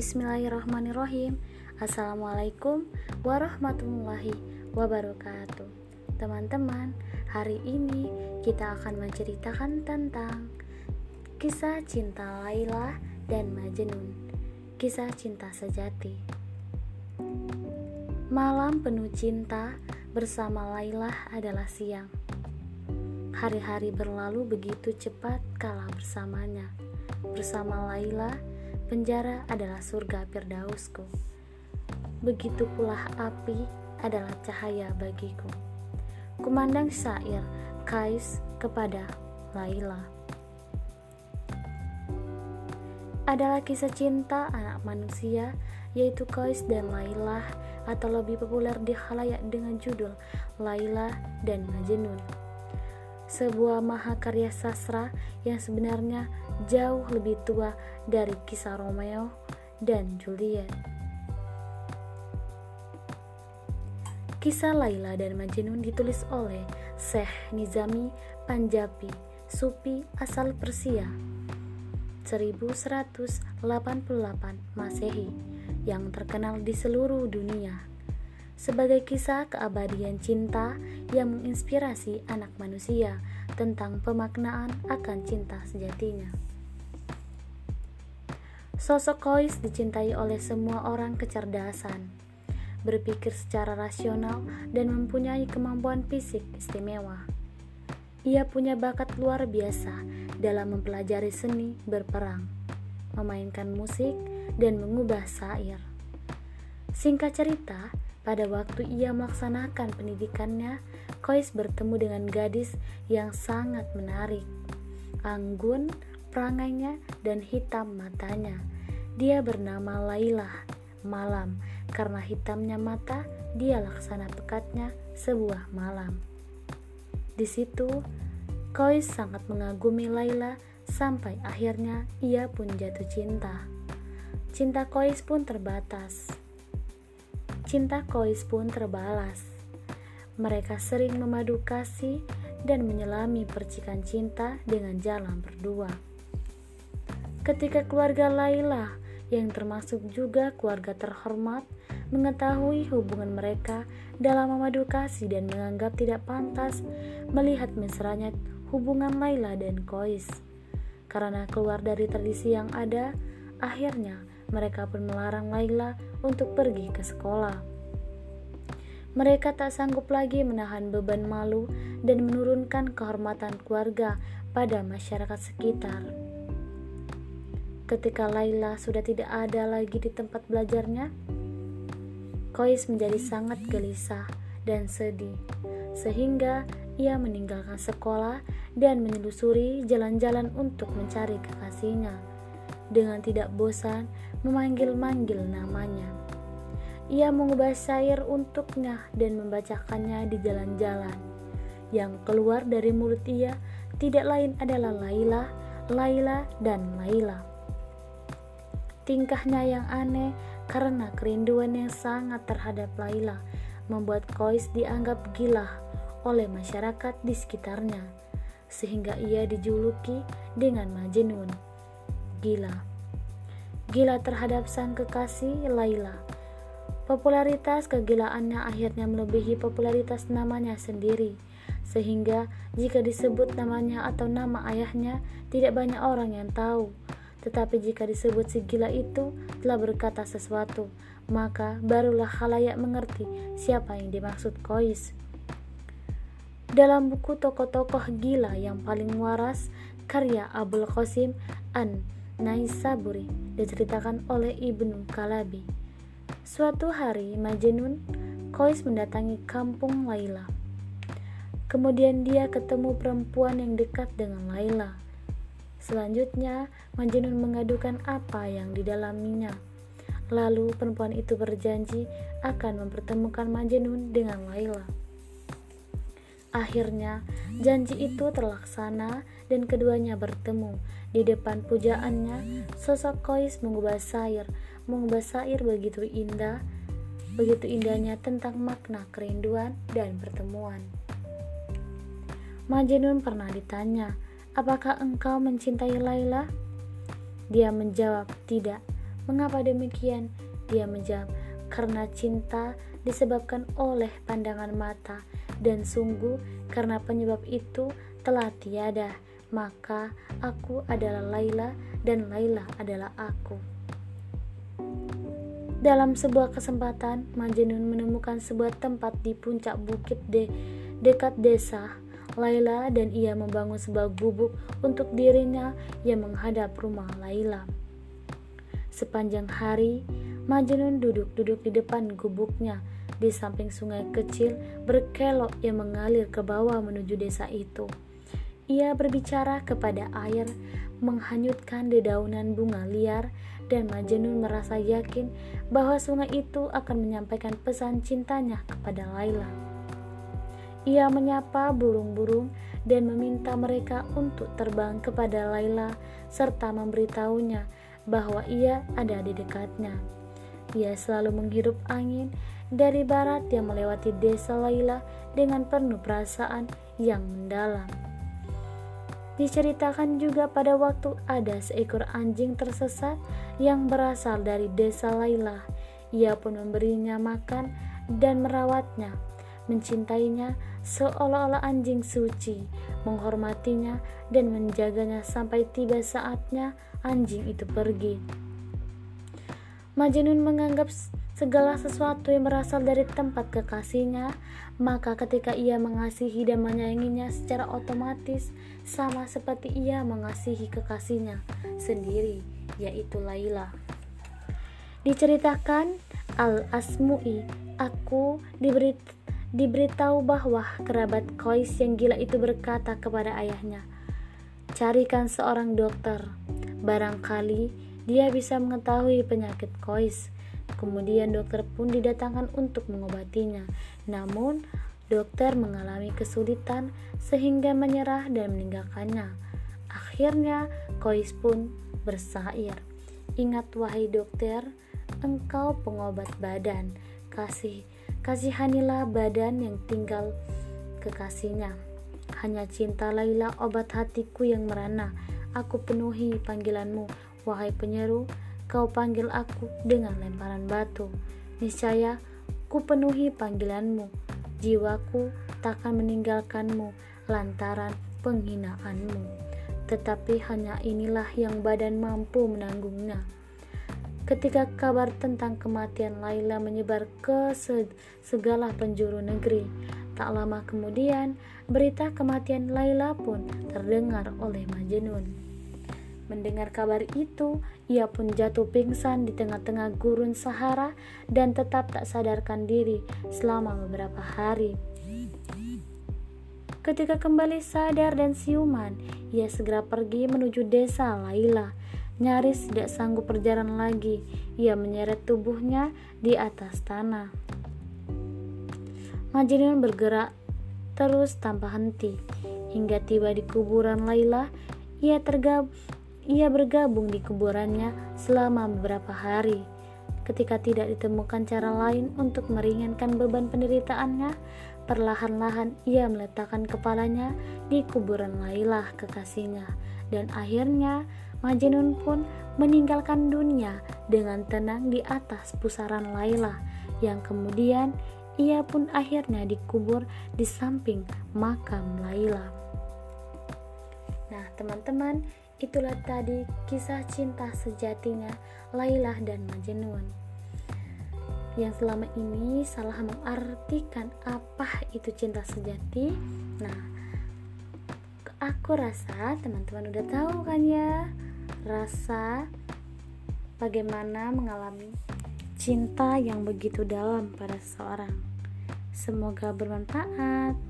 Bismillahirrahmanirrahim. Assalamualaikum warahmatullahi wabarakatuh. Teman-teman, hari ini kita akan menceritakan tentang Kisah cinta Laila dan Majnun. Kisah cinta sejati. Malam penuh cinta bersama Laila adalah siang. Hari-hari berlalu begitu cepat kala bersamanya. Bersama Laila Penjara adalah surga Firdausku. Begitu pula api adalah cahaya bagiku. Kumandang syair Kais kepada Laila. Adalah kisah cinta anak manusia yaitu Kais dan Laila atau lebih populer di halayak dengan judul Laila dan Majnun sebuah mahakarya sastra yang sebenarnya jauh lebih tua dari kisah Romeo dan Juliet. Kisah Laila dan Majnun ditulis oleh Syekh Nizami Panjabi, Supi asal Persia. 1188 Masehi yang terkenal di seluruh dunia sebagai kisah keabadian cinta yang menginspirasi anak manusia tentang pemaknaan akan cinta sejatinya. Sosok Kois dicintai oleh semua orang kecerdasan, berpikir secara rasional, dan mempunyai kemampuan fisik istimewa. Ia punya bakat luar biasa dalam mempelajari seni berperang, memainkan musik, dan mengubah syair. Singkat cerita, pada waktu ia melaksanakan pendidikannya, Kois bertemu dengan gadis yang sangat menarik. Anggun, perangainya, dan hitam matanya. Dia bernama Laila, malam, karena hitamnya mata, dia laksana pekatnya sebuah malam. Di situ, Kois sangat mengagumi Laila sampai akhirnya ia pun jatuh cinta. Cinta Kois pun terbatas cinta Kois pun terbalas. Mereka sering memadu kasih dan menyelami percikan cinta dengan jalan berdua. Ketika keluarga Laila, yang termasuk juga keluarga terhormat, mengetahui hubungan mereka dalam memadu kasih dan menganggap tidak pantas melihat mesranya hubungan Laila dan Kois. Karena keluar dari tradisi yang ada, akhirnya mereka pun melarang Laila untuk pergi ke sekolah. Mereka tak sanggup lagi menahan beban malu dan menurunkan kehormatan keluarga pada masyarakat sekitar. Ketika Laila sudah tidak ada lagi di tempat belajarnya, Kois menjadi sangat gelisah dan sedih, sehingga ia meninggalkan sekolah dan menelusuri jalan-jalan untuk mencari kekasihnya. Dengan tidak bosan, memanggil-manggil namanya. Ia mengubah syair untuknya dan membacakannya di jalan-jalan. Yang keluar dari mulut ia tidak lain adalah Laila, Laila, dan Laila. Tingkahnya yang aneh karena kerinduan yang sangat terhadap Laila membuat Kois dianggap gila oleh masyarakat di sekitarnya, sehingga ia dijuluki dengan Majnun, gila gila terhadap sang kekasih Laila. Popularitas kegilaannya akhirnya melebihi popularitas namanya sendiri, sehingga jika disebut namanya atau nama ayahnya, tidak banyak orang yang tahu. Tetapi jika disebut si gila itu telah berkata sesuatu, maka barulah halayak mengerti siapa yang dimaksud Kois. Dalam buku tokoh-tokoh gila yang paling waras, karya Abul Qasim An Naisaburi diceritakan oleh Ibnu Kalabi. Suatu hari Majnun Kois mendatangi kampung Laila. Kemudian dia ketemu perempuan yang dekat dengan Laila. Selanjutnya, Majnun mengadukan apa yang didalaminya. Lalu perempuan itu berjanji akan mempertemukan Majnun dengan Laila. Akhirnya, janji itu terlaksana dan keduanya bertemu. Di depan pujaannya, sosok Kois mengubah syair, mengubah syair begitu indah, begitu indahnya tentang makna kerinduan dan pertemuan. Majnun pernah ditanya, apakah engkau mencintai Laila? Dia menjawab, tidak. Mengapa demikian? Dia menjawab, karena cinta disebabkan oleh pandangan mata, dan sungguh karena penyebab itu telah tiada, maka aku adalah Laila dan Laila adalah aku. Dalam sebuah kesempatan, Majnun menemukan sebuah tempat di puncak bukit de dekat desa. Laila dan ia membangun sebuah gubuk untuk dirinya yang menghadap rumah Laila. Sepanjang hari, Majnun duduk-duduk di depan gubuknya di samping sungai kecil berkelok yang mengalir ke bawah menuju desa itu. Ia berbicara kepada air, menghanyutkan dedaunan bunga liar dan Majnun merasa yakin bahwa sungai itu akan menyampaikan pesan cintanya kepada Laila. Ia menyapa burung-burung dan meminta mereka untuk terbang kepada Laila serta memberitahunya bahwa ia ada di dekatnya. Ia selalu menghirup angin dari barat yang melewati desa Laila dengan penuh perasaan yang mendalam. Diceritakan juga pada waktu ada seekor anjing tersesat yang berasal dari desa Laila. Ia pun memberinya makan dan merawatnya, mencintainya seolah-olah anjing suci, menghormatinya dan menjaganya sampai tiba saatnya anjing itu pergi. Majnun menganggap segala sesuatu yang berasal dari tempat kekasihnya, maka ketika ia mengasihi dan menyayanginya secara otomatis sama seperti ia mengasihi kekasihnya sendiri, yaitu Laila. Diceritakan Al-Asmu'i, aku diberi diberitahu bahwa kerabat Kois yang gila itu berkata kepada ayahnya, "Carikan seorang dokter. Barangkali dia bisa mengetahui penyakit Kois." Kemudian dokter pun didatangkan untuk mengobatinya. Namun, dokter mengalami kesulitan sehingga menyerah dan meninggalkannya. Akhirnya, Kois pun bersair. Ingat wahai dokter, engkau pengobat badan. Kasih, kasihanilah badan yang tinggal kekasihnya. Hanya cinta Laila obat hatiku yang merana. Aku penuhi panggilanmu, wahai penyeru kau panggil aku dengan lemparan batu. Niscaya ku penuhi panggilanmu, jiwaku takkan meninggalkanmu lantaran penghinaanmu. Tetapi hanya inilah yang badan mampu menanggungnya. Ketika kabar tentang kematian Laila menyebar ke segala penjuru negeri, tak lama kemudian berita kematian Laila pun terdengar oleh Majnun. Mendengar kabar itu, ia pun jatuh pingsan di tengah-tengah gurun Sahara dan tetap tak sadarkan diri selama beberapa hari. Ketika kembali sadar dan siuman, ia segera pergi menuju desa Laila. Nyaris tidak sanggup berjalan lagi, ia menyeret tubuhnya di atas tanah. Majnun bergerak terus tanpa henti hingga tiba di kuburan Laila. Ia tergab ia bergabung di kuburannya selama beberapa hari. Ketika tidak ditemukan cara lain untuk meringankan beban penderitaannya, perlahan-lahan ia meletakkan kepalanya di kuburan Lailah kekasihnya. Dan akhirnya Majnun pun meninggalkan dunia dengan tenang di atas pusaran Lailah yang kemudian ia pun akhirnya dikubur di samping makam Laila. Nah, teman-teman, Itulah tadi kisah cinta sejatinya Lailah dan Majnun yang selama ini salah mengartikan apa itu cinta sejati. Nah, aku rasa teman-teman udah tahu kan ya rasa bagaimana mengalami cinta yang begitu dalam pada seseorang. Semoga bermanfaat.